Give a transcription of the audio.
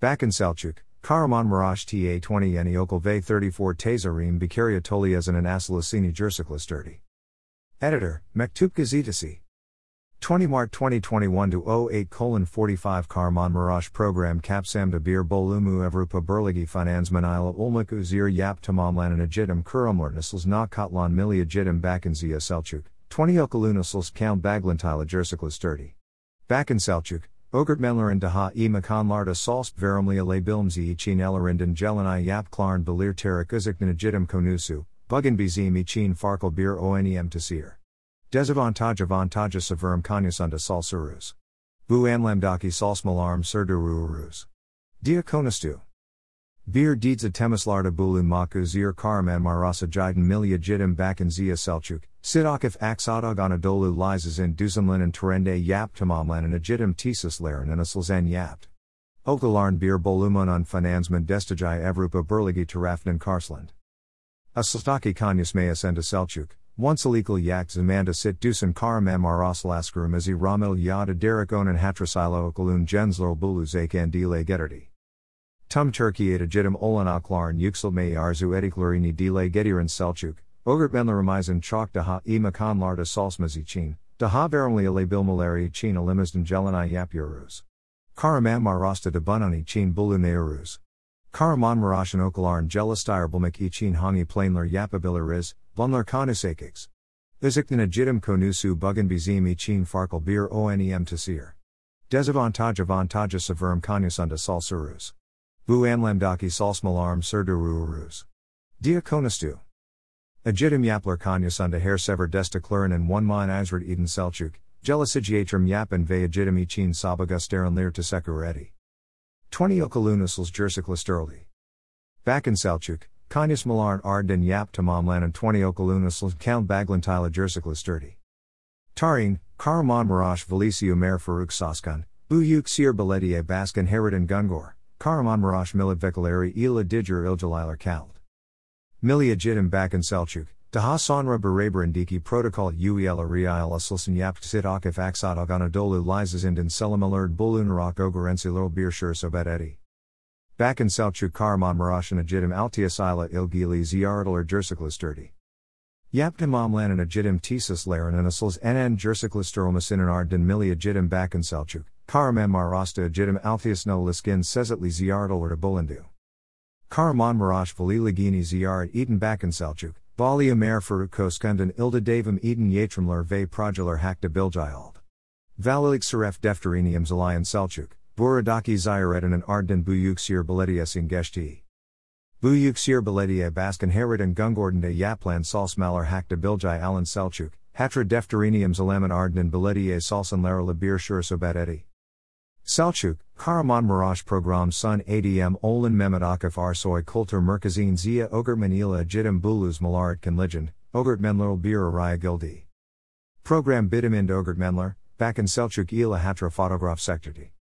Bakan Selçuk, Kahraman Maraş TA 20 Yeni Okul ve 34 Tazarim Bikaria Toliazan and Asilasini Jursiklisturdi. Editor, Mektup Gazetesi. 20 Mart 2021 to 08 colon 45 Kahraman Maraş Program Kapsamda Bir Bolumu Avrupa Birligi Finansman ila Ulmak Uzir Yap Tamamlanan Ajidim Kurumlar Nasils Na Katlan Milli Ajidim Bakan Ziya Selçuk, 20 Okalunasils Count Baglantila Jursiklisturdi. Bakan Selçuk, Ogert daha e makanlarda salsp verimli ale bilmzi için elerinden yap klarn belir terik uziknanajidim konusu, bugün bizim için farklı bir onem tasir. Dezavantaj avantaja severim kanyasunda salsuruz. Bu anlamdaki salsmalarm surdururuz. Dia konustu. Bir deedza temislarda bulu maku zir karaman marasa jiden milya jidim bakan ziya selçuk, sidakif aksadog anadolu lizas in duzumlin and terende yap tamamlan ajidim tesis laren and aslzan yapt. Okalarn bir bolumun un finansman destajai evrupa berligi tarafnan karsland. Aslstaki kanyas mayas and selçuk, once illegal yak zamanda sit dusan karaman maraslaskurum as ramil yada derek onan hatrasilo okalun jensler bulu zakandile getterdi. Tum Turkey jidim olan aklarn yükselmeyi arzu ediklerini dile getiren Selçuk, Ogurtmenlerimizin çok daha i makanlarda salsmaz için, daha verimli ile bilmeleri için elimizden geleni yapıyoruz. Karaman marasta de bunani için bulunuyoruz. Karaman marashan okalarn gelistire bulmak için hangi planlar yapabiliriz, bunlar konusakix. Izikten jidim konusu bugün bizim için farklı bir onem tasir. Dezavantaj avantaja severim konusunda salsuruz. Bu anlamdaki salsmalarm surdururuz. Dia Ajidim yaplar kanyasunda her sever desta desteklerin and one min azrat eden selçuk, gelasigiatrum yapan ve ajidim için sabagusterin lir tesekureti. 20 okalunasals jursiklisturli. Bakan selçuk, kanyas malarn arden yap tamamlanan 20 okalunasals count baglantila jursiklisturdi. Tarin, Karaman Marash Valicio Mer Faruk Saskan, Bu Yuk Sir Belediye Baskan Hayrettin Gungor. Karaman Marash Milad ila Diger Iljalailar Kald. Milia Jidim Bakan Selçuk, Daha Sonra Beraberindiki Protocol Uel Asilsin Yapt Sit Akif Aksat Aganadolu Lizas Indin Selamalerd Bulunarak Ogerensilor Birshur Sobet Edi. Bakan Selçuk Karaman Marashan Ajidim Altiasila Ilgili Ziyaratlar Jersiklisturdi. Yaptim Amlan Ajidim Tesis Laren and Asils NN Jersiklisturomasinan Ardin Milia Jidim Bakan Selçuk. Karaman marasta ajidim altheus no liskin sezetli ziyaret or bulindu. Karaman marash valiligini ziyaret eden bakan selçuk, bali amer faruk koskundan ilda davim eden yatrimler ve projular hakta biljayald. Valilik seref defterinium zalayan selçuk, buradaki ziyaretin and ardin buyuk sir belediyesin geçti. Buyuk sir belediye baskan hayrettin gungordanda yaplan salsmalar hakta biljay alan selçuk, hatra defterinium zalaman ardin belediye salsan lara bir shur sobat Selçuk, Karaman Maraş Program Sun ADM Olan Mehmet Akif Ersoy Kultur Merkazin Zia Ogertmanila Jidim Buluz Malarat Kanlijan, Ogertmenler Bir Araya Gildi. Program Bidimind Ogertmenler, Bakan Selçuk ila Hatra Photograph Sektordi.